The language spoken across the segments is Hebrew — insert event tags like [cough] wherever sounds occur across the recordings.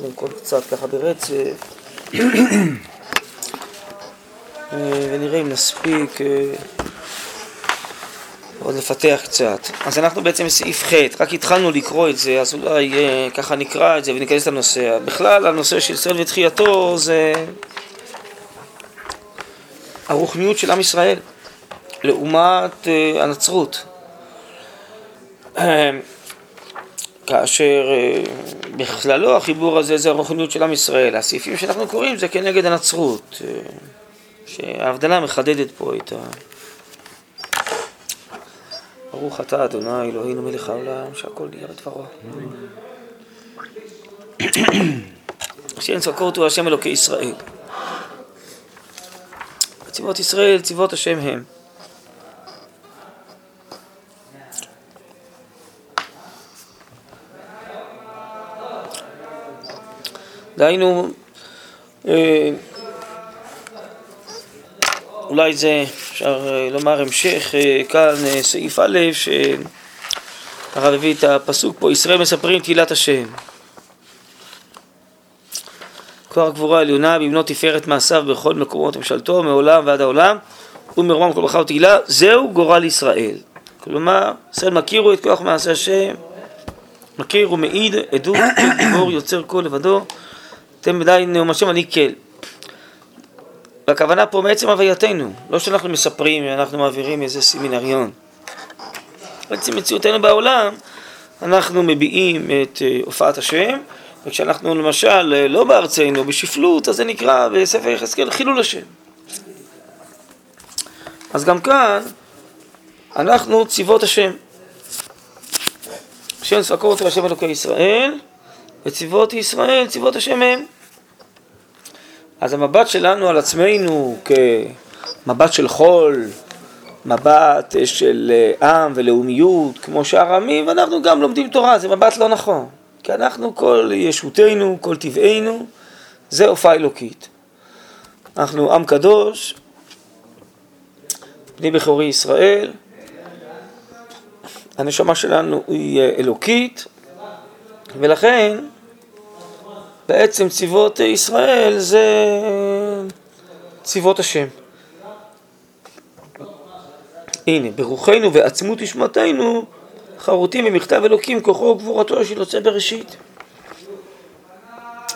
קודם כל קצת ככה ברצף, ונראה אם נספיק עוד לפתח קצת. אז אנחנו בעצם בסעיף ח', רק התחלנו לקרוא את זה, אז אולי ככה נקרא את זה וניכנס לנושא. בכלל, הנושא של ישראל ותחייתו זה הרוחניות של עם ישראל לעומת הנצרות. כאשר אה, בכללו החיבור הזה זה הרוחניות של עם ישראל. הסעיפים שאנחנו קוראים זה כנגד הנצרות, אה, שההבדלה מחדדת פה את ה... ברוך אתה אדוני אלוהינו מלך העולם שהכל נהיה בדברו. [clears throat] צבקות הוא השם אלוקי ישראל. צבאות ישראל, צבאות השם הם. דהיינו, אה, אולי זה אפשר אה, לומר המשך אה, כאן, סעיף א', שהרב הביא את הפסוק פה, ישראל מספרים תהילת השם. כוח גבורה עליונה במנות תפארת מעשיו בכל מקומות ממשלתו, מעולם ועד העולם, ומרומם כל ברכה ותהילה, זהו גורל ישראל. כלומר, ישראל מכירו את כוח מעשה השם, מכיר ומעיד עדות [coughs] גיבור יוצר כל לבדו, אתם ודאי נאום השם אני כן. והכוונה פה מעצם הווייתנו, לא שאנחנו מספרים, אנחנו מעבירים איזה סמינריון. בעצם מציאותנו בעולם, אנחנו מביעים את אה, הופעת השם, וכשאנחנו למשל אה, לא בארצנו, בשפלות, אז זה נקרא בספר יחזקאל חילול השם. אז גם כאן, אנחנו צבאות השם. השם ספקות והשם אלוקי ישראל, וצבאות ישראל, צבאות השם הם. אז המבט שלנו על עצמנו כמבט של חול, מבט של אה, עם ולאומיות, כמו שאר העמים, ואנחנו גם לומדים תורה, זה מבט לא נכון. כי אנחנו, כל ישותנו, כל טבענו, זה הופעה אלוקית. אנחנו עם קדוש, בני בכורי ישראל, הנשמה שלנו היא אלוקית, ולכן בעצם צבאות ישראל זה צבאות השם. הנה, ברוחנו ועצמות נשמתנו חרוטים במכתב אלוקים כוחו וגבורתו של יוצא בראשית.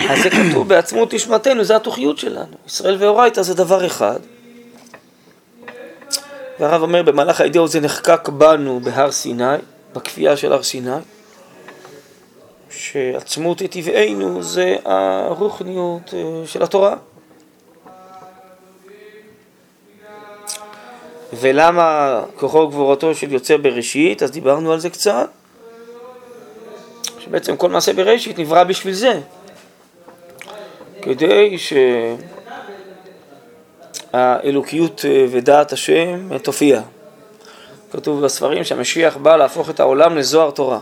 אז זה כתוב בעצמות נשמתנו, זה התוכיות שלנו. ישראל ואורייתא זה דבר אחד. והרב אומר, במהלך הידיעות זה נחקק בנו בהר סיני, בכפייה של הר סיני. שעצמות טבענו זה הרוחניות אה, של התורה. ולמה כוחו וגבורתו של יוצא בראשית, אז דיברנו על זה קצת, שבעצם כל מעשה בראשית נברא בשביל זה, כדי שהאלוקיות אה, ודעת השם תופיע. כתוב בספרים שהמשיח בא להפוך את העולם לזוהר תורה.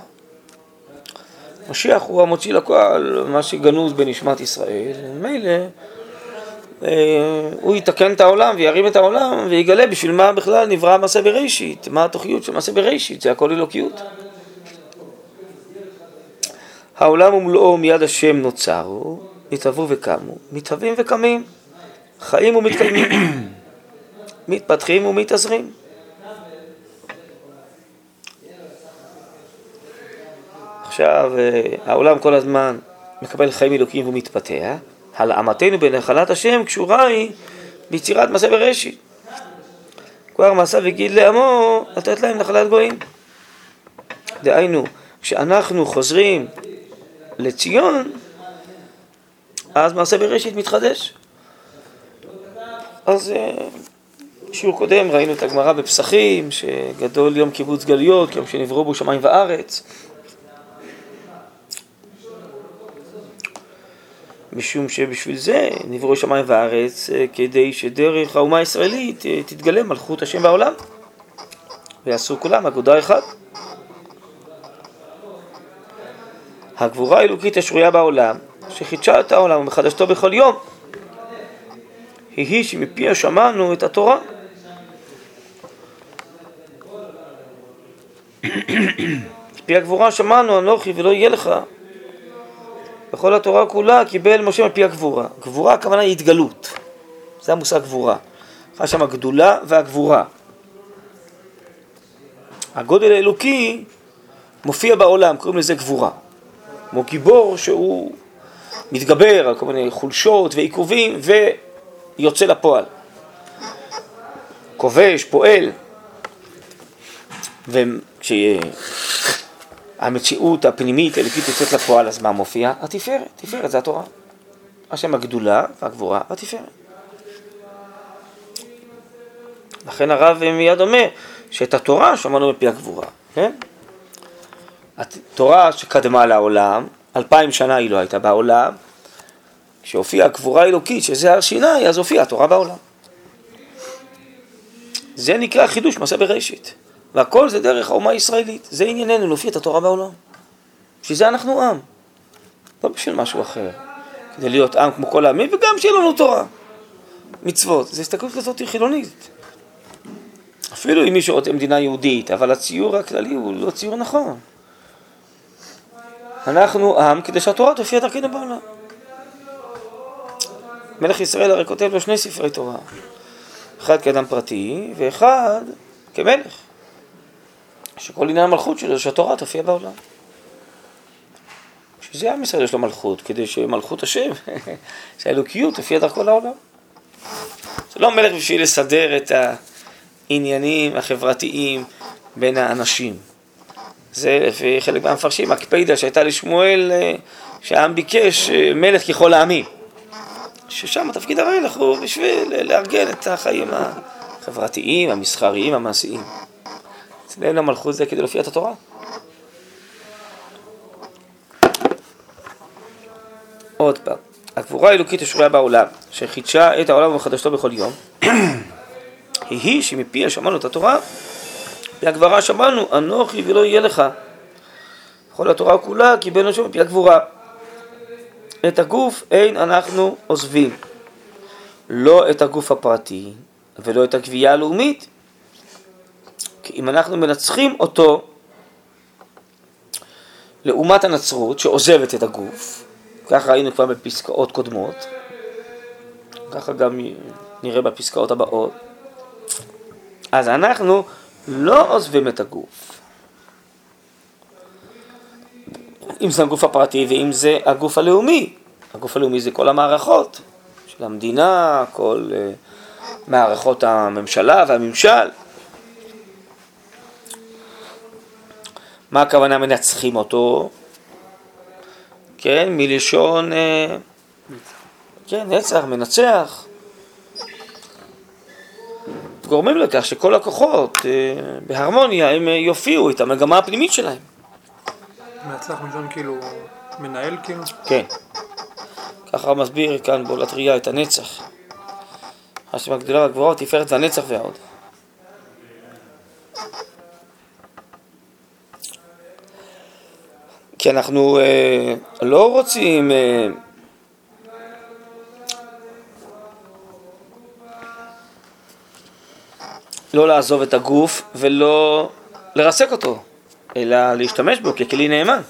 משיח הוא המוציא לפועל מה שגנוז בנשמת ישראל, מילא אה, הוא יתקן את העולם וירים את העולם ויגלה בשביל מה בכלל נברא מעשה בראשית, מה התוכיות של מעשה בראשית, זה הכל אלוקיות. העולם ומלואו מיד השם נוצרו, נתהוו וקמו, מתהווים וקמים, חיים ומתקיימים, מתפתחים ומתעזרים. עכשיו, אה, העולם כל הזמן מקבל חיים אלוקים ומתפתח, הלאמתנו בנחלת השם קשורה היא ביצירת מעשה בראשית. כבר מעשה וגיד לעמו, לתת להם נחלת גויים. דהיינו, כשאנחנו חוזרים לציון, אז מעשה בראשית מתחדש. אז אה, שיעור קודם ראינו את הגמרא בפסחים, שגדול יום קיבוץ גלויות, יום שנבראו בו שמיים וארץ. משום שבשביל זה נבראו שמיים וארץ, אה, כדי שדרך האומה הישראלית אה, תתגלה מלכות השם בעולם, ויעשו כולם אגודה אחת. הגבורה האלוקית השרויה בעולם, שחידשה את העולם ומחדשתו בכל יום, היא היא שמפיה שמענו את התורה. [clears throat] מפי הגבורה שמענו אנוכי ולא יהיה לך בכל התורה כולה קיבל משה מפי הגבורה. גבורה הכוונה היא התגלות, זה המושג גבורה. יש שם הגדולה והגבורה. הגודל האלוקי מופיע בעולם, קוראים לזה גבורה. כמו גיבור שהוא מתגבר על כל מיני חולשות ועיכובים ויוצא לפועל. כובש, פועל. וכשהמציאות הפנימית האלוקית יוצאת לפועל, אז מה מופיע? התפארת, תפארת זה התורה. השם הגדולה והגבורה והתפארת. לכן הרב מיד אומר שאת התורה שמענו מפי הגבורה, כן? התורה שקדמה לעולם, אלפיים שנה היא לא הייתה בעולם, כשהופיעה הגבורה האלוקית, שזה הר סיני, אז הופיעה התורה בעולם. זה נקרא חידוש מעשה בראשית. והכל זה דרך האומה הישראלית. זה ענייננו, להופיע את התורה בעולם. בשביל זה אנחנו עם. לא בשביל משהו אחר. כדי להיות עם כמו כל העמים, וגם שיהיה לנו תורה. מצוות. זו הסתכלות כזאת חילונית. אפילו אם מישהו רוצה מדינה יהודית, אבל הציור הכללי הוא לא ציור נכון. אנחנו עם כדי שהתורה תופיע דרכנו בעולם. מלך ישראל הרי כותב לו שני ספרי תורה. אחד כאדם פרטי, ואחד כמלך. שכל עניין המלכות שלו זה שהתורה תופיע בעולם. שזה עם ישראל יש לו מלכות, כדי שמלכות השם, [laughs] שהאלוקיות תופיע דרכו לעולם. זה לא מלך בשביל לסדר את העניינים החברתיים בין האנשים. זה לפי חלק מהמפרשים, הקפידה שהייתה לשמואל, אה, שהעם ביקש אה, מלך ככל העמים. ששם תפקיד המלך הוא בשביל לארגן את החיים החברתיים, המסחריים, המעשיים. אצלנו המלכות זה כדי להופיע את התורה. עוד פעם, הגבורה האלוקית השרויה בעולם, שחידשה את העולם ומחדשתו בכל יום, [clears throat] היא היא שמפיה שמענו את התורה, והגברה שמענו, אנוכי ולא יהיה לך. כל התורה כולה קיבלנו שם מפי הגבורה. את הגוף אין אנחנו עוזבים. לא את הגוף הפרטי ולא את הגבייה הלאומית. אם אנחנו מנצחים אותו לעומת הנצרות שעוזבת את הגוף, ככה ראינו כבר בפסקאות קודמות, ככה גם נראה בפסקאות הבאות, אז אנחנו לא עוזבים את הגוף. אם זה הגוף הפרטי ואם זה הגוף הלאומי. הגוף הלאומי זה כל המערכות של המדינה, כל uh, מערכות הממשלה והממשל. מה הכוונה מנצחים אותו? כן, מלשון, uh, כן, נצח, מנצח. גורמים לכך שכל הכוחות uh, בהרמוניה הם יופיעו את המגמה הפנימית שלהם. מנצח מלשון כאילו מנהל כאילו? כן. ככה מסביר כאן בעולת ראייה את הנצח. השם הגדולה והגבוהה, תפארת והנצח והעוד. כי אנחנו אה, לא רוצים אה, לא לעזוב את הגוף ולא לרסק אותו. אלא להשתמש בו ככלי נאמן.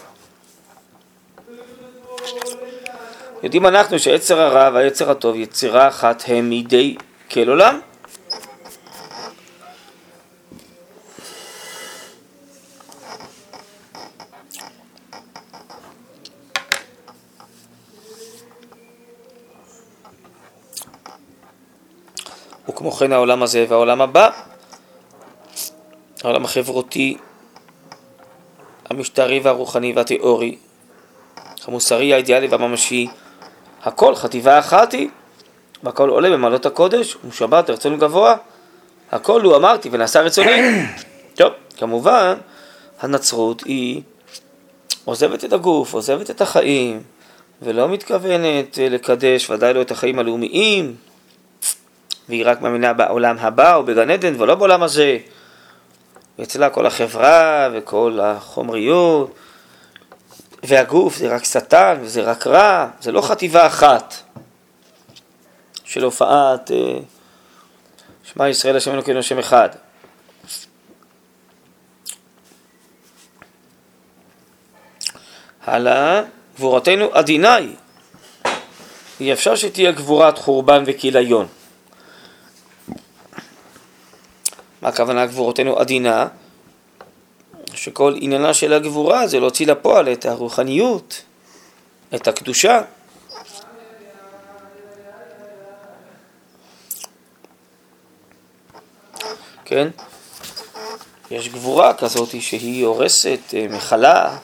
יודעים אנחנו שעצר הרע והיצר הטוב, יצירה אחת הם מידי כל עולם. וכמו כן העולם הזה והעולם הבא, העולם החברותי המשטרי והרוחני והתיאורי, המוסרי, האידיאלי והממשי, הכל חטיבה אחת היא, והכל עולה במעלות הקודש, ומשבת רצון גבוה, הכל הוא אמרתי ונעשה רצוני. [coughs] טוב, כמובן, הנצרות היא עוזבת את הגוף, עוזבת את החיים, ולא מתכוונת לקדש ודאי לא את החיים הלאומיים, והיא רק מאמינה בעולם הבא או בגן עדן ולא בעולם הזה. ואצלה כל החברה וכל החומריות והגוף זה רק שטן וזה רק רע, זה לא חטיבה אחת של הופעת אה, שמע ישראל השם אלוקינו השם אחד. הלאה, גבורתנו עדינה היא. אי אפשר שתהיה גבורת חורבן וכיליון. מה הכוונה גבורתנו עדינה? שכל עניינה של הגבורה זה להוציא לפועל את הרוחניות, את הקדושה. כן? יש גבורה כזאת שהיא הורסת, אה, מכלה.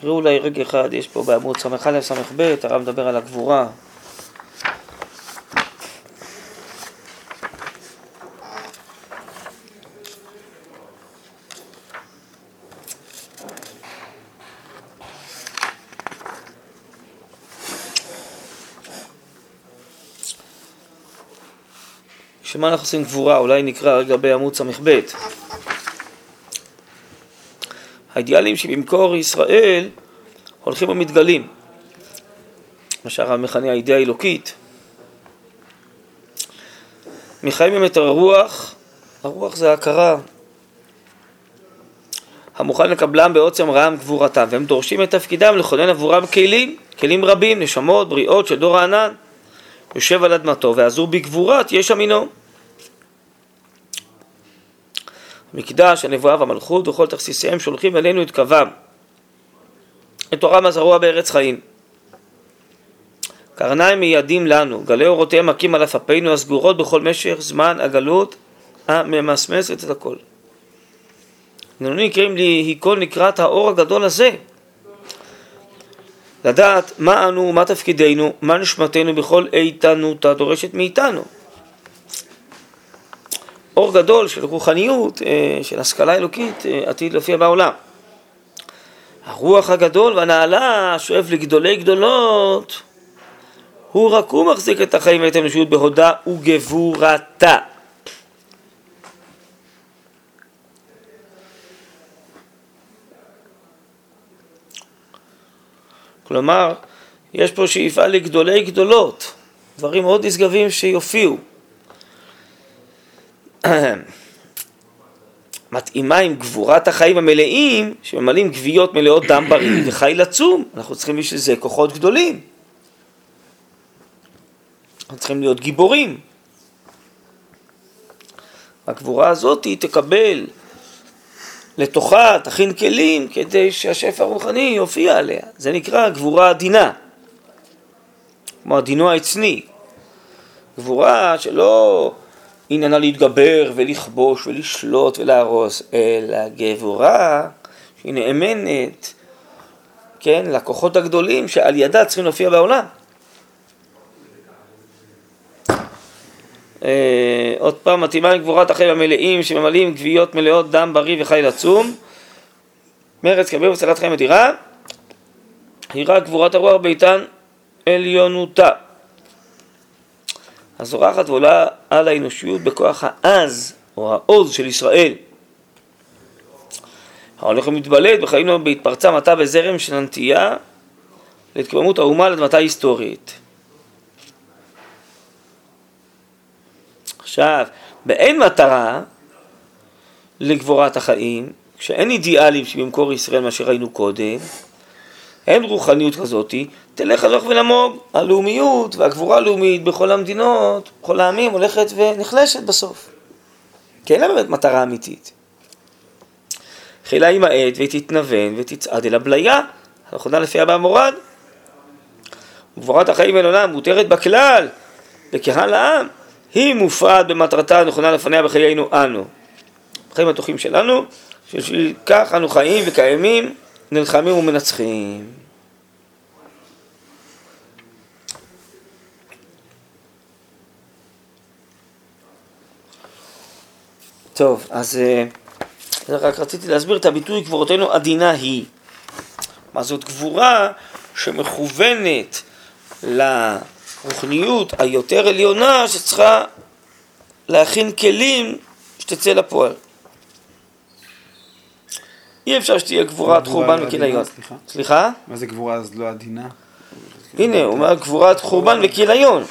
תראו אולי רגע אחד, יש פה בעמוד ס"א ס"ב, הרב מדבר על הגבורה. שמה אנחנו עושים גבורה? אולי נקרא רגע בעמוד ס"ב. האידיאלים שבמקור ישראל הולכים ומתגלים. מה שהרב מכנה האידאה האלוקית. מחיים באמת הרוח, הרוח זה ההכרה. המוכן לקבלם בעוצם רעם גבורתם, והם דורשים את תפקידם לכונן עבורם כלים, כלים רבים, נשמות, בריאות של דור הענן. יושב על אדמתו, ועזור בגבורת יש אמינו. המקדש, הנבואה והמלכות וכל תכסיסיהם שולחים אלינו את קוום, את תורם הזרוע בארץ חיים. קרניים מיידים לנו, גלי אורותיהם מכים על אף אפינו הסגורות בכל משך זמן הגלות הממסמסת את הכל. אנו נקראים להיכול לקראת האור הגדול הזה. לדעת מה אנו, מה תפקידנו, מה נשמתנו בכל איתנותה דורשת מאיתנו. אור גדול של רוחניות, אה, של השכלה אלוקית, אה, עתיד להופיע בעולם. הרוח הגדול והנעלה שואף לגדולי גדולות, הוא רק הוא מחזיק את החיים ואת האנושות בהודה וגבורתה. כלומר, יש פה שאיפה לגדולי גדולות, דברים מאוד נשגבים שיופיעו. [clears throat] מתאימה עם גבורת החיים המלאים, שממלאים גוויות מלאות דם בריא [coughs] וחיל עצום. אנחנו צריכים בשביל זה כוחות גדולים. אנחנו צריכים להיות גיבורים. הגבורה הזאת היא תקבל לתוכה, תכין כלים כדי שהשפע הרוחני יופיע עליה. זה נקרא גבורה עדינה, כמו עדינו העצני. גבורה שלא עניינה להתגבר ולכבוש ולשלוט ולהרוס, אלא גבורה שהיא נאמנת, כן, לכוחות הגדולים שעל ידה צריכים להופיע בעולם. אה, עוד פעם, מתאימה גבורת החיים המלאים שממלאים גוויות מלאות דם בריא וחיל עצום. מרץ כביר וצלת חיים אדירה, רק גבורת הרוח ביתן עליונותה. הזורחת ועולה על האנושיות בכוח העז או העוז של ישראל. ההולך ומתבלט בחיינו בהתפרצה מטה וזרם של הנטייה להתקוממות האומה לאדמתה היסטורית. עכשיו, באין מטרה לגבורת החיים, כשאין אידיאלים שבמקור ישראל מה שראינו קודם, אין רוחניות כזאתי, תלך הלוך ונמוג. הלאומיות והגבורה הלאומית בכל המדינות, בכל העמים, הולכת ונחלשת בסוף. כי אין לה באמת מטרה אמיתית. חילה עם העט ותתנוון ותצעד אל הבליה, הנכונה לפי הבא מורד. וגבורת החיים אל עולם מותרת בכלל, לקהל העם, היא מופרעת במטרתה הנכונה לפניה בחיינו אנו. בחיים התוכים שלנו, שבשביל כך אנו חיים וקיימים נלחמים ומנצחים. טוב, אז אה, רק רציתי להסביר את הביטוי גבורתנו עדינה היא. מה זאת גבורה שמכוונת לרוחניות היותר עליונה שצריכה להכין כלים שתצא לפועל. אי אפשר שתהיה גבורת חורבן לא. עדינה, סליחה? מה זה גבורה אז לא עדינה? הנה, הוא אומר גבורת חורבן וכיליון.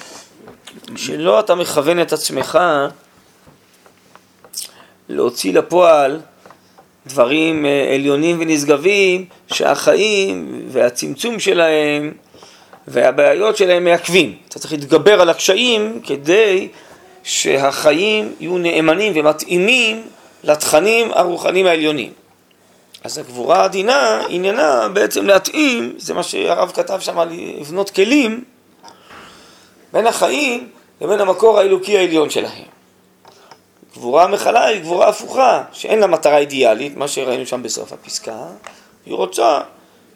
שלא אתה מכוון את עצמך להוציא לפועל דברים אה, עליונים ונשגבים שהחיים והצמצום שלהם והבעיות שלהם מעכבים. אתה צריך להתגבר על הקשיים כדי שהחיים יהיו נאמנים ומתאימים לתכנים הרוחניים העליונים. אז הגבורה העדינה עניינה בעצם להתאים, זה מה שהרב כתב שם על לבנות כלים בין החיים לבין המקור האלוקי העליון שלהם. גבורה המכלה היא גבורה הפוכה, שאין לה מטרה אידיאלית, מה שראינו שם בסוף הפסקה, היא רוצה,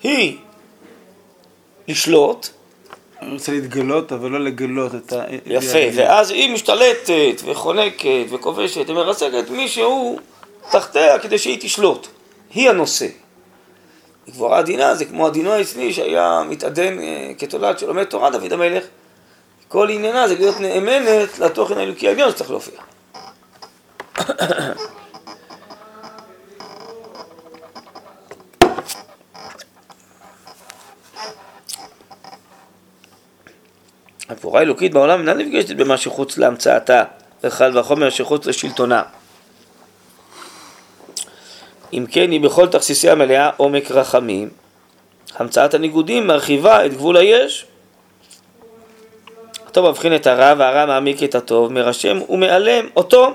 היא לשלוט, אני רוצה להתגלות, אבל לא לגלות את ה... יפה, ואז היא משתלטת וחונקת וכובשת ומרסקת מישהו תחתיה כדי שהיא תשלוט. היא הנושא. גבורה עדינה זה כמו עדינו האצלי שהיה מתעדן אה, כתולד שלומד תורה דוד המלך. כל עניינה זה להיות נאמנת לתוכן האלוקי העליון שצריך להופיע. [coughs] הגבורה האלוקית בעולם אינה נפגשת במה שחוץ להמצאתה, וקל וחומר שחוץ לשלטונה. אם כן, היא בכל תכסיסי המלאה עומק רחמים. המצאת הניגודים מרחיבה את גבול היש. הטוב מבחין את הרע והרע מעמיק את הטוב, מרשם ומעלם אותו.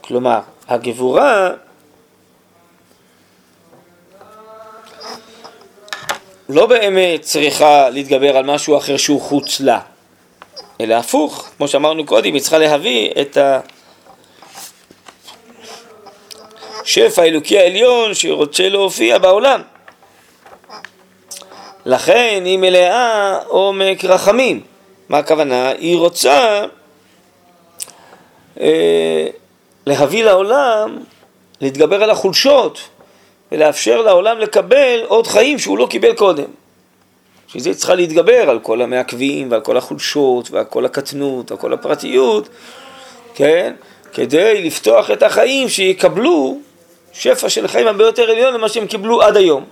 כלומר, הגבורה לא באמת צריכה להתגבר על משהו אחר שהוא חוץ לה, אלא הפוך, כמו שאמרנו קודם, היא צריכה להביא את השפע האלוקי העליון שרוצה להופיע בעולם. לכן היא מלאה עומק רחמים. מה הכוונה? היא רוצה אה, להביא לעולם, להתגבר על החולשות ולאפשר לעולם לקבל עוד חיים שהוא לא קיבל קודם. בשביל זה צריכה להתגבר על כל המעכבים ועל כל החולשות ועל כל הקטנות ועל כל הפרטיות, כן? כדי לפתוח את החיים שיקבלו שפע של חיים הרבה יותר עליון למה שהם קיבלו עד היום.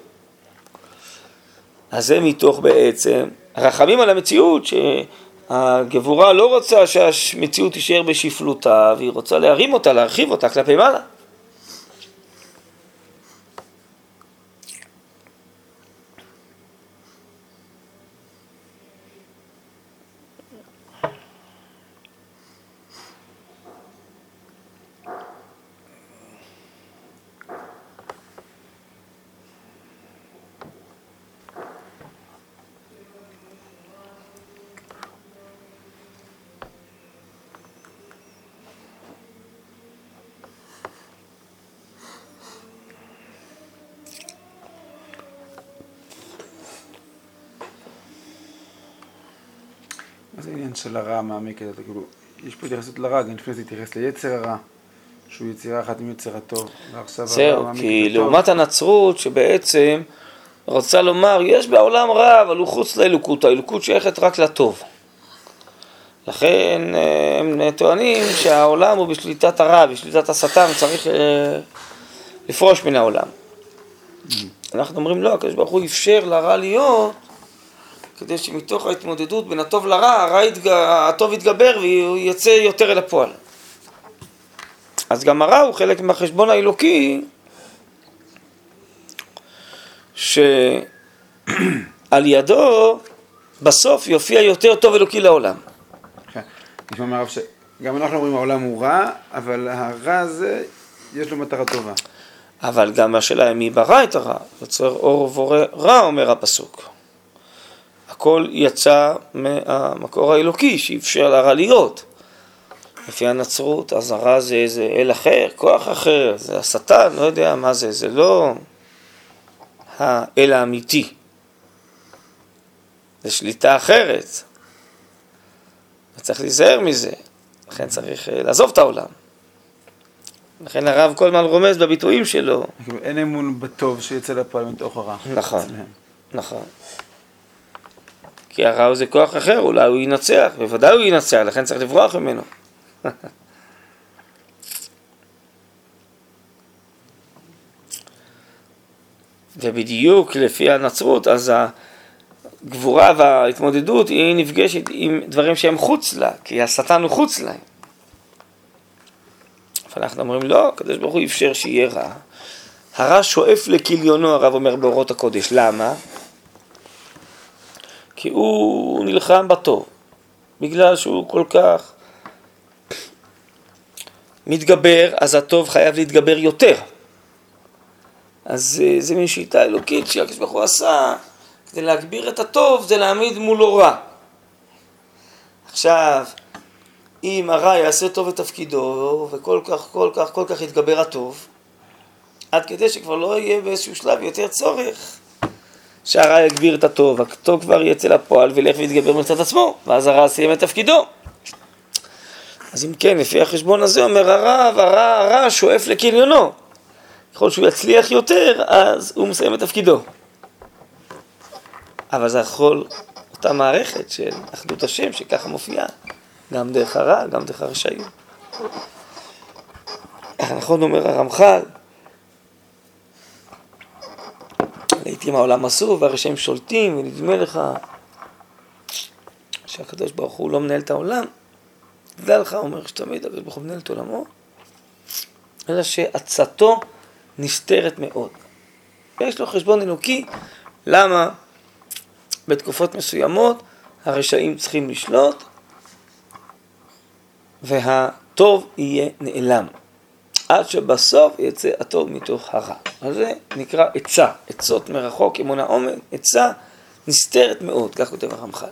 אז זה מתוך בעצם רחמים על המציאות שהגבורה לא רוצה שהמציאות תישאר בשפלותה והיא רוצה להרים אותה, להרחיב אותה כלפי מעלה. מה זה עניין של הרע מעמיק את זה? כאילו, יש פה התייחסות לרע, גם לפני זה התייחס ליצר הרע, שהוא יצירה אחת הטוב, ועכשיו הרע זהו, מעמיק כי את הטוב. לעומת הנצרות שבעצם רוצה לומר, יש בעולם רע, אבל הוא חוץ לאלוקות, האלוקות שייכת רק לטוב. לכן אה, הם טוענים שהעולם הוא בשליטת הרע, בשליטת השטן, צריך אה, לפרוש מן העולם. אנחנו אומרים לא, הקדוש ברוך הוא אפשר לרע להיות, כדי שמתוך ההתמודדות בין הטוב לרע, הרע יתג... הטוב יתגבר והוא יצא יותר אל הפועל. אז גם הרע הוא חלק מהחשבון האלוקי, שעל ידו בסוף יופיע יותר טוב אלוקי לעולם. כן. נשמע מהרב שגם אנחנו אומרים העולם הוא רע, אבל הרע הזה, יש לו מטרה טובה. אבל גם השאלה היא מי ברא את הרע, יוצר אור ובורא רע, אומר הפסוק. הכל יצא מהמקור האלוקי שאפשר לרע להיות. לפי הנצרות, אז הרע זה איזה אל אחר, כוח אחר, זה השטן, לא יודע מה זה, זה לא האל האמיתי. זה שליטה אחרת. וצריך להיזהר מזה, לכן צריך אה, לעזוב את העולם. לכן הרב כל הזמן רומז בביטויים שלו. אין אמון בטוב שיצא לפועל מתוך הרע. נכון. נכון. כי הרע זה כוח אחר, אולי הוא ינצח, בוודאי הוא ינצח, לכן צריך לברוח ממנו. [laughs] ובדיוק לפי הנצרות, אז הגבורה וההתמודדות היא נפגשת עם דברים שהם חוץ לה, כי השטן הוא חוץ להם. ואנחנו אומרים, לא, הקדוש ברוך הוא אפשר שיהיה רע. הרע שואף לכליונו, הרב אומר באורות הקודש. למה? כי הוא נלחם בטוב, בגלל שהוא כל כך מתגבר, אז הטוב חייב להתגבר יותר. אז אה, זה מין שיטה אלוקית שהקדוש ברוך הוא עשה כדי להגביר את הטוב, זה להעמיד מולו רע. עכשיו, אם הרע יעשה טוב את תפקידו, וכל כך, כל כך, כל כך יתגבר הטוב, עד כדי שכבר לא יהיה באיזשהו שלב יותר צורך שהרע יגביר את הטוב, הטוב כבר יצא לפועל וילך ויתגבר מצד עצמו, ואז הרע סיים את תפקידו. אז אם כן, לפי החשבון הזה אומר הרב, הרע, הרע שואף לכליונו. ככל שהוא יצליח יותר, אז הוא מסיים את תפקידו. אבל זה יכול, אותה מערכת של אחדות השם, שככה מופיעה, גם דרך הרע, גם דרך הרשעים. [coughs] נכון אומר הרמח"ל, לעיתים העולם אסור והרשעים שולטים, ונדמה לך שהקדוש ברוך הוא לא מנהל את העולם, תדע לך, אומר שתמיד הקדוש ברוך הוא מנהל את עולמו, אלא שעצתו נסתרת מאוד. יש לו חשבון אלוקי, למה בתקופות מסוימות הרשעים צריכים לשלוט והטוב יהיה נעלם. עד שבסוף יצא הטוב מתוך הרע. אז זה נקרא עצה, עצות מרחוק, אמונה עומד, עצה נסתרת מאוד, כך כותב הרמח"ל.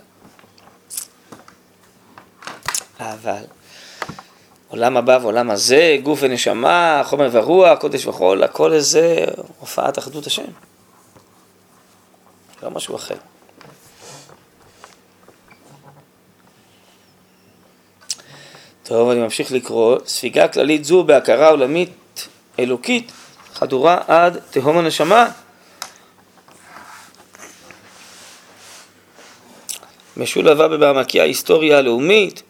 אבל עולם הבא ועולם הזה, גוף ונשמה, חומר ורוח, קודש וחול, הכל איזה הופעת אחדות השם. לא משהו אחר. טוב, אני ממשיך לקרוא. ספיגה כללית זו בהכרה עולמית אלוקית חדורה עד תהום הנשמה. משולבה במעמקי ההיסטוריה הלאומית,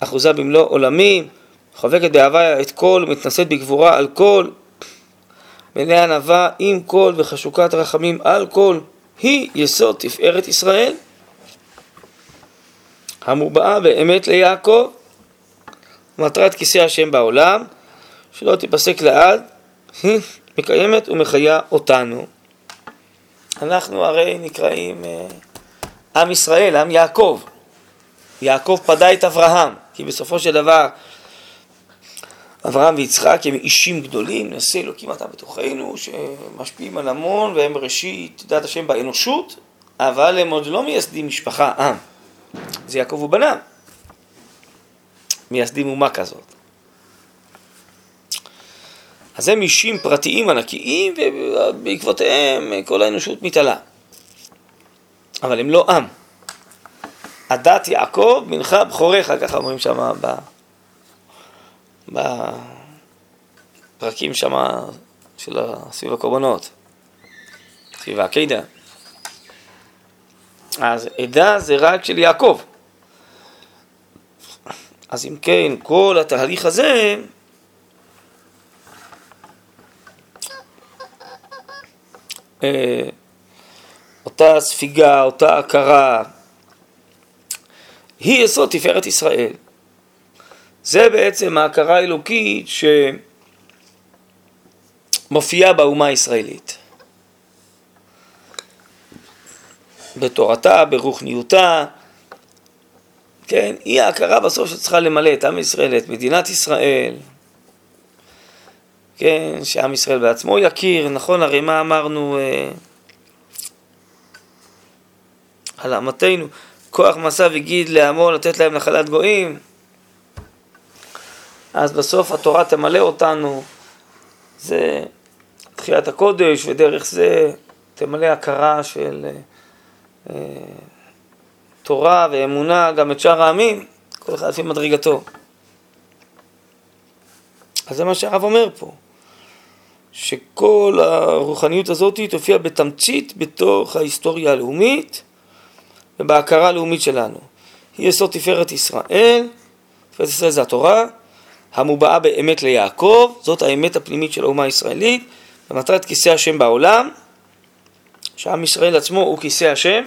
אחוזה במלוא עולמים, חובקת באהבה את כל, מתנשאת בגבורה על כל, מלאה ענווה עם כל וחשוקת רחמים על כל, היא יסוד תפארת ישראל, המובעה באמת ליעקב, מטרת כיסא השם בעולם, שלא תיפסק לעד, היא מקיימת ומחיה אותנו. אנחנו הרי נקראים אה, עם ישראל, עם יעקב. יעקב פדה את אברהם, כי בסופו של דבר אברהם ויצחק הם אישים גדולים, נשא אלוקים אתה בתוכנו, שמשפיעים על המון והם ראשית דת השם באנושות, אבל הם עוד לא מייסדים משפחה, עם. זה יעקב ובניו. מייסדים אומה כזאת. אז הם אישים פרטיים ענקיים ובעקבותיהם כל האנושות מתעלה. אבל הם לא עם. עדת יעקב מנחה בכוריך, ככה אומרים שם בפרקים שם של סביב הקורבנות, סביב העקידה. אז עדה זה רק של יעקב. אז אם כן, כל התהליך הזה אה, אותה ספיגה, אותה הכרה, היא יסוד תפארת ישראל. זה בעצם ההכרה האלוקית שמופיעה באומה הישראלית. בתורתה, ברוחניותה, כן, היא ההכרה בסוף שצריכה למלא את עם ישראל, את מדינת ישראל, כן, שעם ישראל בעצמו יכיר, נכון, הרי מה אמרנו, אה, על אמתנו, כוח מסע וגיד לעמו לתת להם נחלת גויים, אז בסוף התורה תמלא אותנו, זה תחיית הקודש, ודרך זה תמלא הכרה של אה, תורה ואמונה גם את שאר העמים, כל אחד לפי מדרגתו. אז זה מה שהרב אומר פה, שכל הרוחניות הזאת תופיע בתמצית בתוך ההיסטוריה הלאומית ובהכרה הלאומית שלנו. היא יסוד תפארת ישראל, תפארת ישראל זה התורה, המובעה באמת ליעקב, זאת האמת הפנימית של האומה הישראלית, ומטרת כיסא השם בעולם, שעם ישראל עצמו הוא כיסא השם,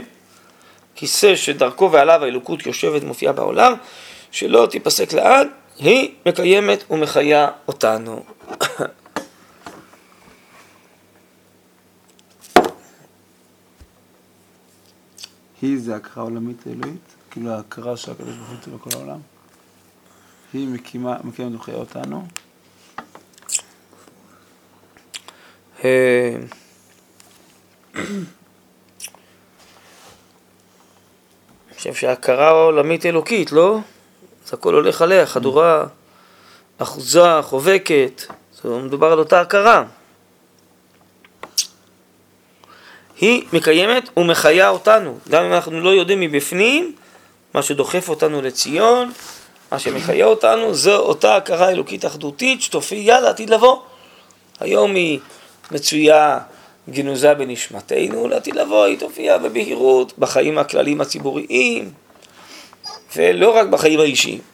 כיסא שדרכו ועליו האלוקות יושבת ומופיעה בעולם, שלא תיפסק לעד, היא מקיימת ומחיה אותנו. היא זה הכרה עולמית אלוהית? כאילו ההכרה שהקדוש ברוך הוא יוצא בכל העולם? היא מקימה, מקימה ומחיה אותנו? אה, אני חושב שההכרה העולמית אלוקית, לא? אז הכל הולך עליה, חדורה, אחוזה, חובקת, זה מדובר על אותה הכרה. היא מקיימת ומחיה אותנו, גם אם אנחנו לא יודעים מבפנים, מה שדוחף אותנו לציון, מה שמחיה אותנו, זו אותה הכרה אלוקית אחדותית שתופיע לעתיד לבוא. היום היא מצויה גנוזה בנשמתנו, לעתיד לבוא היא תופיע בבהירות בחיים הכלליים הציבוריים, ולא רק בחיים האישיים.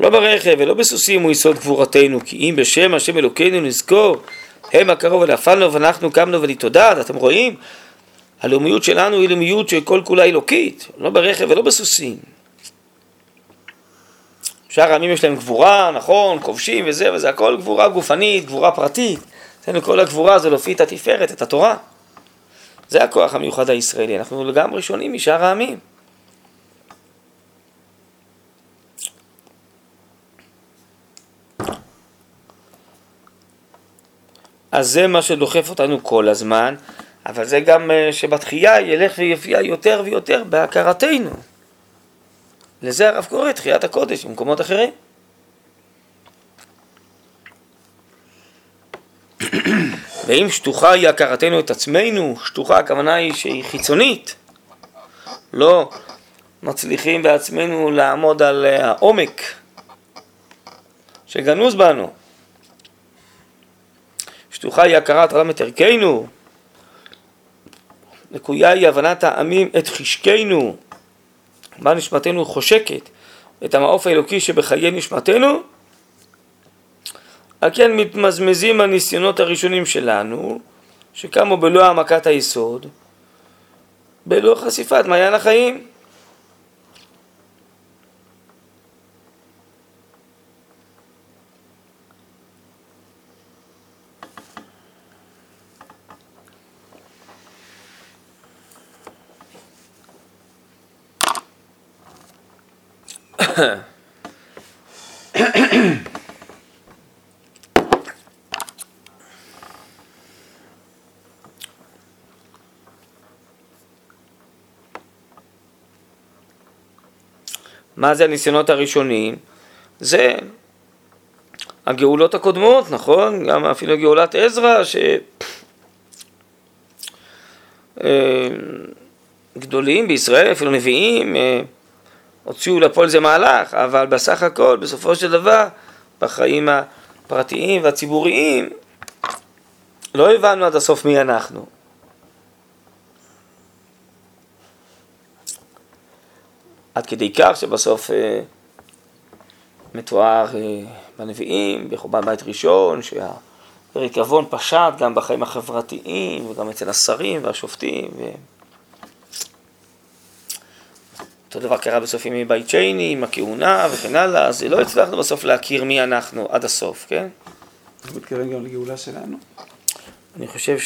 לא ברכב ולא בסוסים הוא יסוד גבורתנו, כי אם בשם השם אלוקינו נזכור, הם הקרוב ונפלנו ואנחנו קמנו ולהתודה, אתם רואים? הלאומיות שלנו היא לאומיות שכל כולה אלוקית, לא ברכב ולא בסוסים. שאר העמים יש להם גבורה, נכון, כובשים וזה, וזה הכל גבורה גופנית, גבורה פרטית. אצלנו כל הגבורה זה להופיע את התפארת, את התורה. זה הכוח המיוחד הישראלי, אנחנו לגמרי שונים משאר העמים. אז זה מה שדוחף אותנו כל הזמן, אבל זה גם אה, שבתחייה ילך ויופיע יותר ויותר בהכרתנו. לזה הרב קורא תחיית הקודש במקומות אחרים. ואם שטוחה היא הכרתנו את עצמנו, שטוחה הכוונה היא שהיא חיצונית, לא מצליחים בעצמנו לעמוד על אה, העומק שגנוז בנו. שטוחה היא הכרת את ערכנו, לקויה היא הבנת העמים את חשקנו, מה נשמתנו חושקת, את המעוף האלוקי שבחיי נשמתנו, על כן מתמזמזים הניסיונות הראשונים שלנו, שקמו בלא העמקת היסוד, בלא חשיפת מעיין החיים. [coughs] מה זה הניסיונות הראשונים? זה הגאולות הקודמות, נכון? גם אפילו גאולת עזרא, ש... אה, בישראל, אפילו נביאים, אה, הוציאו לפועל זה מהלך, אבל בסך הכל, בסופו של דבר, בחיים הפרטיים והציבוריים, לא הבנו עד הסוף מי אנחנו. עד כדי כך שבסוף אה, מתואר אה, בנביאים, בחורבן בית ראשון, שהריקבון פשט גם בחיים החברתיים וגם אצל השרים והשופטים. ו... אותו דבר קרה בסוף ימי בית שני, עם הכהונה וכן הלאה, אז לא הצלחנו בסוף להכיר מי אנחנו עד הסוף, כן? אתה מתכוון גם לגאולה שלנו? אני חושב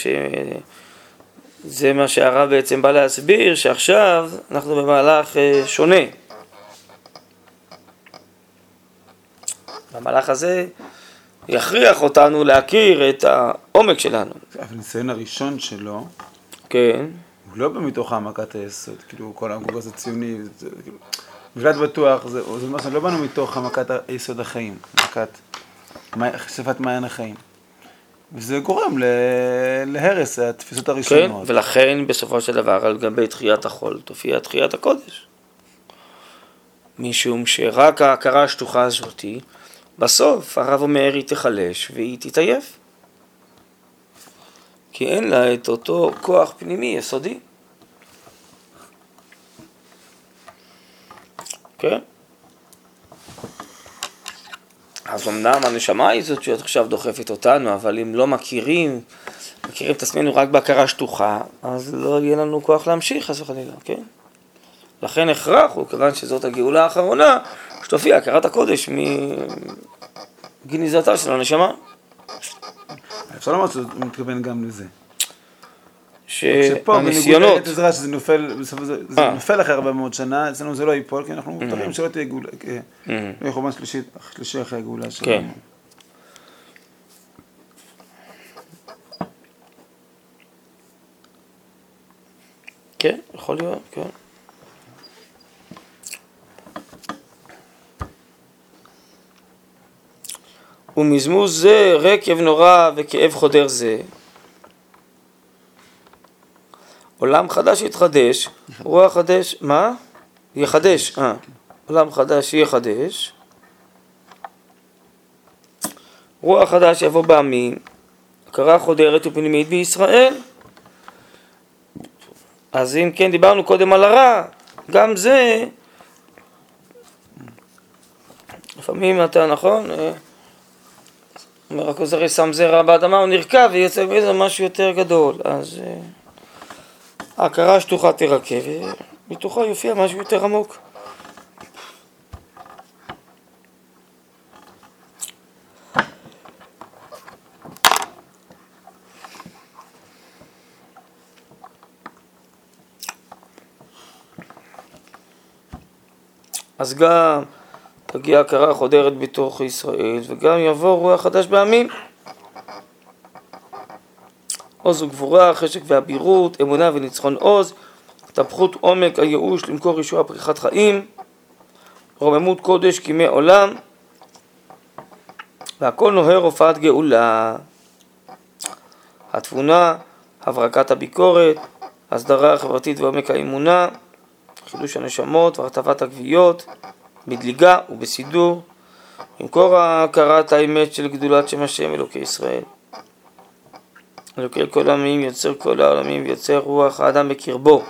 זה מה שהרב בעצם בא להסביר, שעכשיו אנחנו במהלך אה, שונה. המהלך הזה יכריח אותנו להכיר את העומק שלנו. אבל הניסיון הראשון שלו, כן, לא מתוך העמקת היסוד, כאילו כל הגוג הזה ציוני, זה כאילו, מבלת בטוח, זה, זה מה שלא באנו מתוך העמקת היסוד החיים, העמקת, חשיפת מעיין החיים. וזה גורם להרס התפיסות כן, הראשונות. ולכן בסופו של דבר על גבי תחיית החול תופיע תחיית הקודש. משום שרק ההכרה השטוחה הזאתי, בסוף הרב אומר היא תיחלש והיא תתעייף. כי אין לה את אותו כוח פנימי יסודי. כן? אז אמנם הנשמה היא זאת שעוד עכשיו דוחפת אותנו, אבל אם לא מכירים, מכירים את עצמנו רק בהכרה שטוחה, אז לא יהיה לנו כוח להמשיך, חס וחלילה, כן? לכן הכרח הוא, כיוון שזאת הגאולה האחרונה, שתופיע הכרת הקודש מגניזתה של הנשמה. אפשר לומר שהוא מתכוון גם לזה. שפה בניגוד שהניסיונות, עזרא שזה נופל, בסופו של זה אה. נופל אחרי הרבה מאוד שנה, אצלנו זה לא ייפול, כי אנחנו Mm-hmm. מקווים שלא תהיה גאולה, כי לא יהיה חורבן שלישי אחרי הגאולה כן. שלנו. כן, יכול להיות, כן. ומזמוז זה רקב נורא וכאב חודר זה. עולם חדש יתחדש, רוח חדש, מה? יחדש, אה, עולם חדש יחדש. רוח חדש יבוא בעמים, הכרה חודרת ופנימית בישראל. אז אם כן, דיברנו קודם על הרע, גם זה, לפעמים אתה, נכון? אומר הכוזרי שם זרע באדמה, הוא נרקב ויוצא מזה משהו יותר גדול. אז אה, ההכרה השטוחה תרקב, ומתוכה יופיע משהו יותר עמוק. אז גם תגיע הכרה חודרת בתוך ישראל, וגם יבוא רוח חדש בעמים. עוז וגבורה, חשק ואבירות, אמונה וניצחון עוז, התהפכות עומק הייאוש למכור ישועה פריחת חיים, רוממות קודש כימי עולם, והכל נוהר הופעת גאולה. התבונה, הברקת הביקורת, הסדרה החברתית ועומק האמונה, חידוש הנשמות והרטבת הגוויות, בדליגה ובסידור, במקור הכרת האמת של גדולת שם השם אלוקי ישראל. אלוקי כל העמים, יוצר כל העולמים ויוצר רוח האדם בקרבו.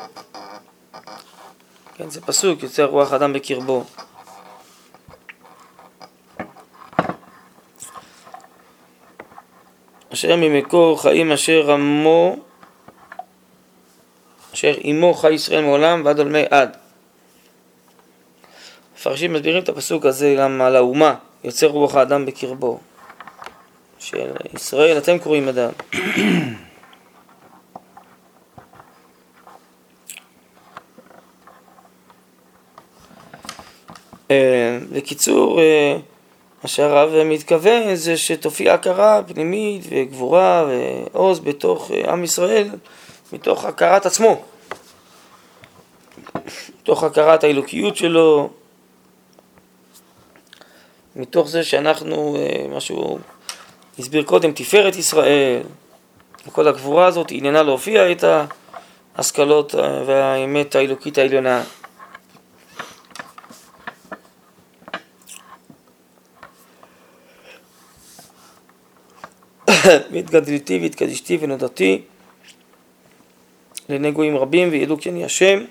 כן, זה פסוק, יוצר רוח האדם בקרבו. אשר ממקור חיים אשר עמו, אשר עמו חי ישראל מעולם ועד עולמי עד. מפרשים מסבירים את הפסוק הזה גם על האומה, יוצר רוח האדם בקרבו. של ישראל, אתם קוראים אדם. אה, בקיצור, אה, מה שהרב מתכוון זה שתופיע הכרה פנימית וגבורה ועוז בתוך אה, עם ישראל, מתוך הכרת עצמו, מתוך הכרת האלוקיות שלו, מתוך זה שאנחנו, אה, מה שהוא הסביר קודם, תפארת ישראל, וכל הגבורה הזאת עניינה להופיע את ההשכלות אה, והאמת האלוקית העליונה. [coughs] והתגדלתי והתקדשתי ונודעתי לעיני גויים רבים וידעו כי אני השם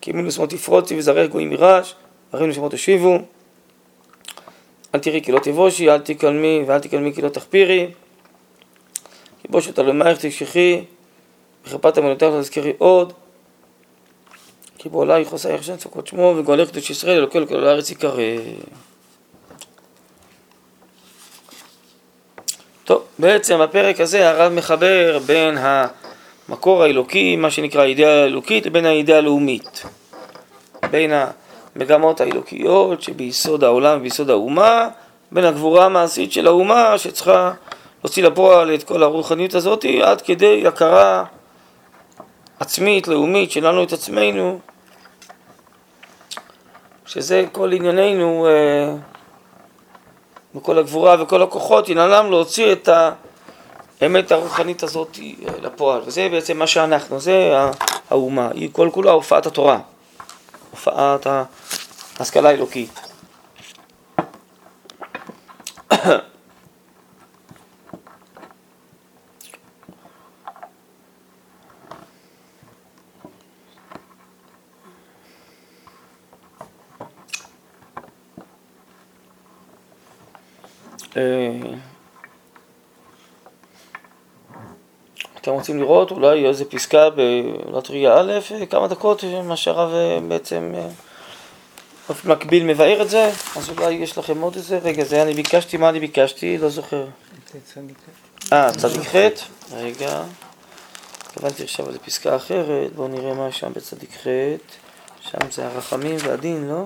כי מינוס מות תפרוצי וזרח גויים מרעש הרי נשמות השיבו. אל תראי כי לא תבושי, אל תקלמי ואל תקלמי כי לא תחפירי. כי בושת אלומייך תקשחי וחפת אמונותיך לא תזכרי עוד. כי בעולייך עושייך שם צפקות שמו וגואלך קדוש ישראל אלוקי אלוקי הארץ יקרא. טוב, בעצם בפרק הזה הרב מחבר בין המקור האלוקי, מה שנקרא האידאה האלוקית, לבין האידאה הלאומית. בין המגמות האלוקיות שביסוד העולם וביסוד האומה, בין הגבורה המעשית של האומה שצריכה להוציא לפועל את כל הרוחניות הזאת עד כדי הכרה עצמית, לאומית, שלנו את עצמנו, שזה כל ענייננו אה, וכל הגבורה וכל הכוחות, עניינם להוציא את האמת הרוחנית הזאת אה, לפועל. וזה בעצם מה שאנחנו, זה האומה, היא כל כולה הופעת התורה, הופעת ההשכלה האלוקית. אתם רוצים לראות אולי איזה פסקה בלטריה א', אה, כמה דקות, אה, מה שהרב בעצם מקביל מבאר את זה, אז אולי יש לכם עוד איזה רגע, זה אני ביקשתי, מה אני ביקשתי? לא זוכר. אה, צדיק ח', רגע, התכוונתי עכשיו על פסקה אחרת, בואו נראה מה שם בצדיק ח', שם זה הרחמים והדין, לא?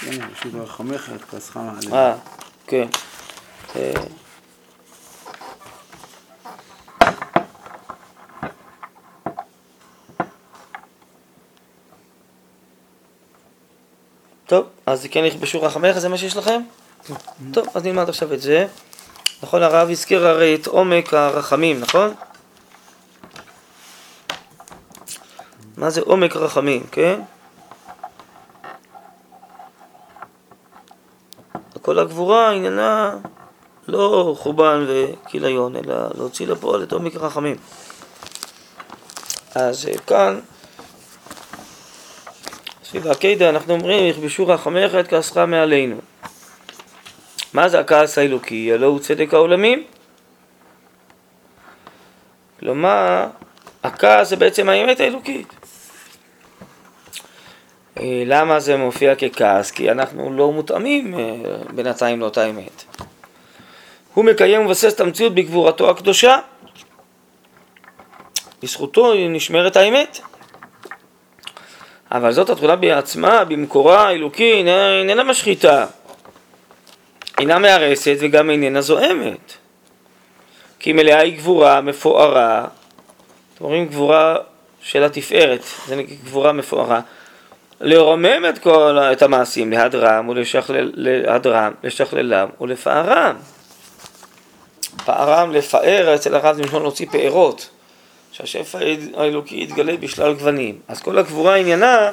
כן, פשוט רחמך את כעסך מעלה. אה, כן. טוב, אז כן יכבשו רחמך, זה מה שיש לכם? טוב, אז נלמד עכשיו את זה. נכון, הרב הזכיר הרי את עומק הרחמים, נכון? מה זה עומק רחמים, כן? כל הגבורה עניינה לא חורבן וכיליון, אלא להוציא לפועל את עומק הרחמים. אז אה, כאן, סביב העקידה אנחנו אומרים, יכבשו רחמך את כעסך מעלינו. מה זה הכעס האלוקי? הלא הוא צדק העולמים. כלומר, הכעס זה בעצם האמת האלוקית. אה, למה זה מופיע ככעס? כי אנחנו לא מותאמים אה, בינתיים לאותה אמת. הוא מקיים ומבסס את המציאות בגבורתו הקדושה. בזכותו נשמרת האמת. אבל זאת התכונה בעצמה, במקורה האלוקי, איננה משחיתה. אינה מהרסת וגם איננה זועמת. כי מלאה היא גבורה מפוארה, אתם רואים גבורה של התפארת, זה נקרא גבורה מפוארה. לרומם את כל, את המעשים, להדרם ולהדרם, לשכללם ולפארם. פערם, לפאר, אצל הרב זה משמעות להוציא פארות, שהשפע האלוקי יתגלה בשלל גוונים. אז כל הגבורה עניינה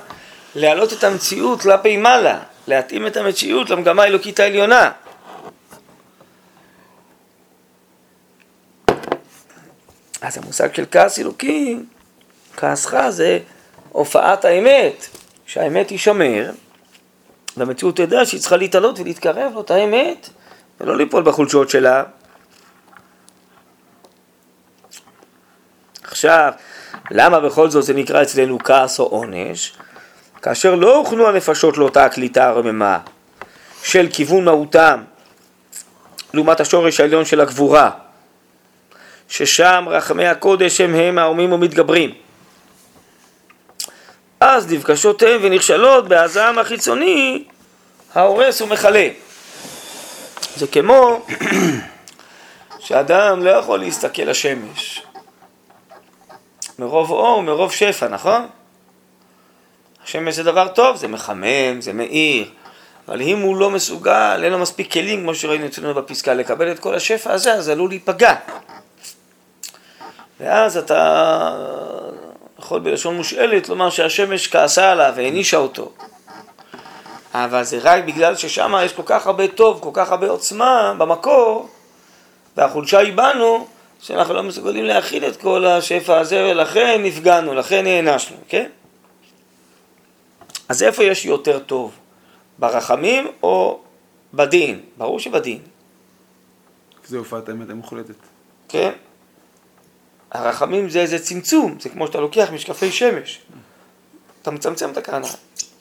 להעלות את המציאות כלפי מעלה, להתאים את המציאות למגמה האלוקית העליונה. אז המושג של כעס אלוקי, כעסך זה הופעת האמת, שהאמת תישמר, והמציאות תדע שהיא צריכה להתעלות ולהתקרב לאותה אמת, ולא ליפול בחולשות שלה. עכשיו, למה בכל זאת זה נקרא אצלנו כעס או עונש? כאשר לא הוכנו הנפשות לאותה הקליטה הרממה של כיוון מהותם לעומת השורש העליון של הגבורה, ששם רחמי הקודש הם הם העורמים ומתגברים. אז נפגשות הן ונכשלות בהזעם החיצוני ההורס ומכלה. זה כמו [clears throat] שאדם לא יכול להסתכל לשמש מרוב אור, מרוב שפע, נכון? השמש זה דבר טוב, זה מחמם, זה מאיר, אבל אם הוא לא מסוגל, אין לו מספיק כלים, כמו שראינו אצלנו בפסקה, לקבל את כל השפע הזה, אז עלול להיפגע. ואז אתה יכול בלשון מושאלת לומר שהשמש כעסה עליו והענישה אותו. אבל זה רק בגלל ששם יש כל כך הרבה טוב, כל כך הרבה עוצמה במקור, והחולשה היא בנו, שאנחנו לא מסוגלים להכיל את כל השפע הזה, ולכן נפגענו, לכן נענשנו, כן? אז איפה יש יותר טוב? ברחמים או בדין? ברור שבדין. זה הופעת האמת המוחלטת. כן? הרחמים זה איזה צמצום, זה כמו שאתה לוקח משקפי שמש. אתה מצמצם את הקרנה,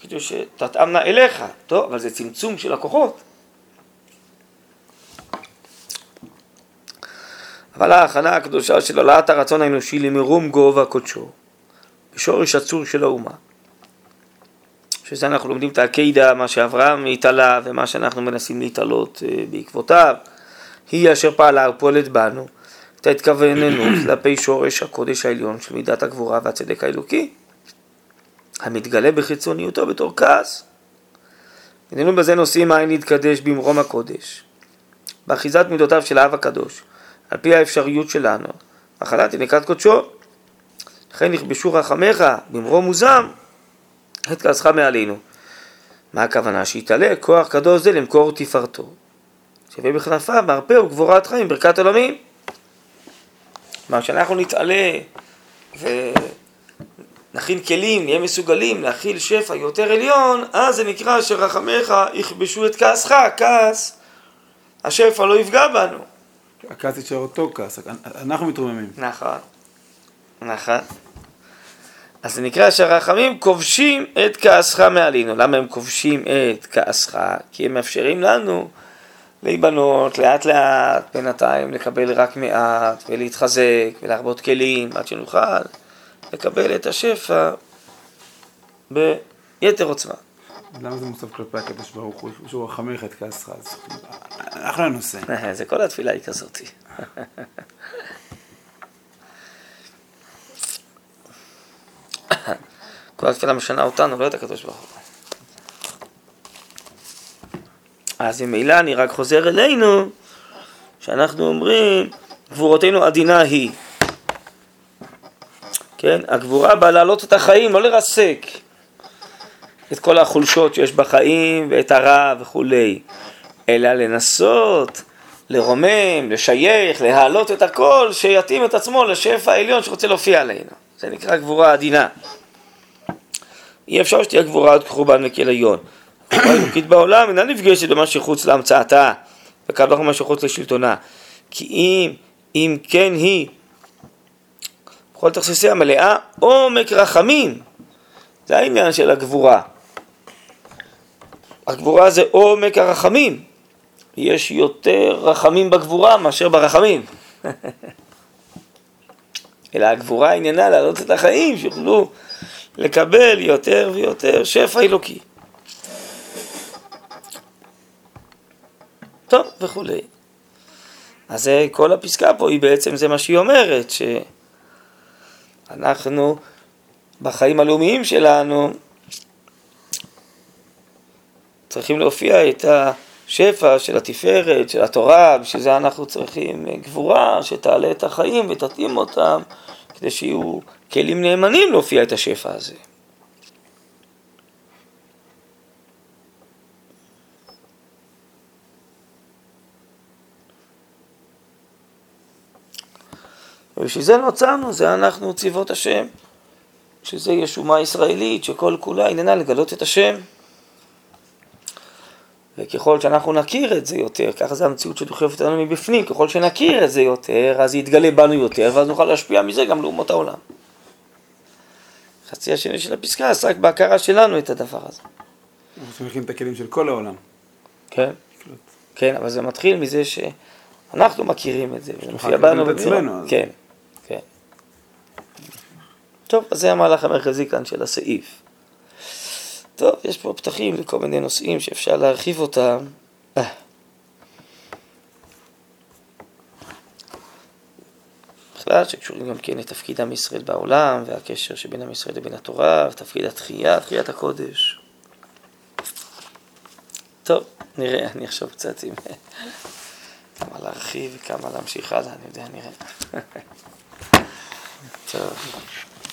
כדי שתתאמנה אליך, טוב, אבל זה צמצום של הכוחות. אבל ההכנה הקדושה של העלאת הרצון האנושי למרום גובה קודשו, בשורש הצור של האומה. שזה אנחנו לומדים את העקידה, מה שאברהם התעלה ומה שאנחנו מנסים להתעלות אה, בעקבותיו. היא אשר פעלה ופועלת בנו, את ההתכווננות [clears throat] כלפי שורש הקודש העליון של מידת הגבורה והצדק האלוקי, המתגלה בחיצוניותו בתור כעס. הננו בזה נושאים עין להתקדש במרום הקודש, באחיזת מידותיו של האב הקדוש, על פי האפשריות שלנו, הכנת ינקת קודשו. לכן נכבשו רחמך במרום וזעם את כעסך מעלינו. מה הכוונה? שיתעלה כוח קדוש זה למכור תפארתו. שווה בכנפיו מרפא וגבורת חיים, ברכת עולמים. כלומר, שאנחנו נתעלה ונכין כלים, נהיה מסוגלים להכיל שפע יותר עליון, אז זה נקרא שרחמך יכבשו את כעסך, כעס, השפע לא יפגע בנו. הכעס יישאר אותו כעס, אנחנו מתרוממים. נכון, נכון. אז זה נקרא שהרחמים כובשים את כעסך מעלינו. למה הם כובשים את כעסך? כי הם מאפשרים לנו להיבנות לאט לאט, בינתיים לקבל רק מעט ולהתחזק ולהרבות כלים עד שנוכל לקבל את השפע ביתר עוצמה. למה זה מוסף כלפי הקדוש ברוך הוא, שהוא רחמך את כעסך? אז אנחנו הנושא. [laughs] זה כל התפילה היא כזאתי. [laughs] כל התפילה משנה אותנו, לא את הקדוש ברוך הוא. אז ממילא אני רק חוזר אלינו, שאנחנו אומרים, גבורתנו עדינה היא. כן? הגבורה באה להעלות את החיים, לא לרסק את כל החולשות שיש בחיים ואת הרע וכולי, אלא לנסות לרומם, לשייך, להעלות את הכל, שיתאים את עצמו לשפע העליון שרוצה להופיע עלינו. זה נקרא גבורה עדינה. אי אפשר שתהיה גבורה עד חורבן וכליון. הגבורה האלוקית בעולם אינה נפגשת במה שחוץ להמצאתה, וקל וחומר מה שחוץ לשלטונה. כי אם, אם כן היא, בכל תכסיסיה מלאה עומק רחמים. זה העניין של הגבורה. הגבורה זה עומק הרחמים. יש יותר רחמים בגבורה מאשר ברחמים. [laughs] אלא הגבורה עניינה להעלות את החיים, שיוכלו לקבל יותר ויותר שפע אלוקי. טוב, וכולי. אז כל הפסקה פה היא בעצם, זה מה שהיא אומרת, שאנחנו בחיים הלאומיים שלנו צריכים להופיע את השפע של התפארת, של התורה, בשביל זה אנחנו צריכים גבורה שתעלה את החיים ותתאים אותם כדי שיהיו כלים נאמנים להופיע את השפע הזה. ובשביל זה נוצרנו, זה אנחנו צבאות השם, שזה ישומה ישראלית שכל כולה עניינה לגלות את השם. וככל שאנחנו נכיר את זה יותר, ככה זה המציאות שדוחפת אותנו מבפנים, ככל שנכיר את זה יותר, אז יתגלה בנו יותר, ואז נוכל להשפיע מזה גם לאומות העולם. חצי השני של הפסקה עסק בהכרה שלנו את הדבר הזה. אנחנו צריכים את הכלים של כל העולם. כן, כן, אבל זה מתחיל מזה שאנחנו מכירים את זה, וזה מופיע בנו. עצמנו, אז. כן, כן. טוב, אז זה המהלך המרכזי כאן של הסעיף. טוב, יש פה פתחים לכל מיני נושאים שאפשר להרחיב אותם. אה. בכלל שקשורים גם כן לתפקיד עם ישראל בעולם, והקשר שבין עם ישראל לבין התורה, ותפקיד התחייה, תחיית הקודש. טוב, נראה, אני אחשוב קצת אם... [laughs] כמה להרחיב וכמה להמשיך הלאה, אני יודע, נראה. [laughs] טוב.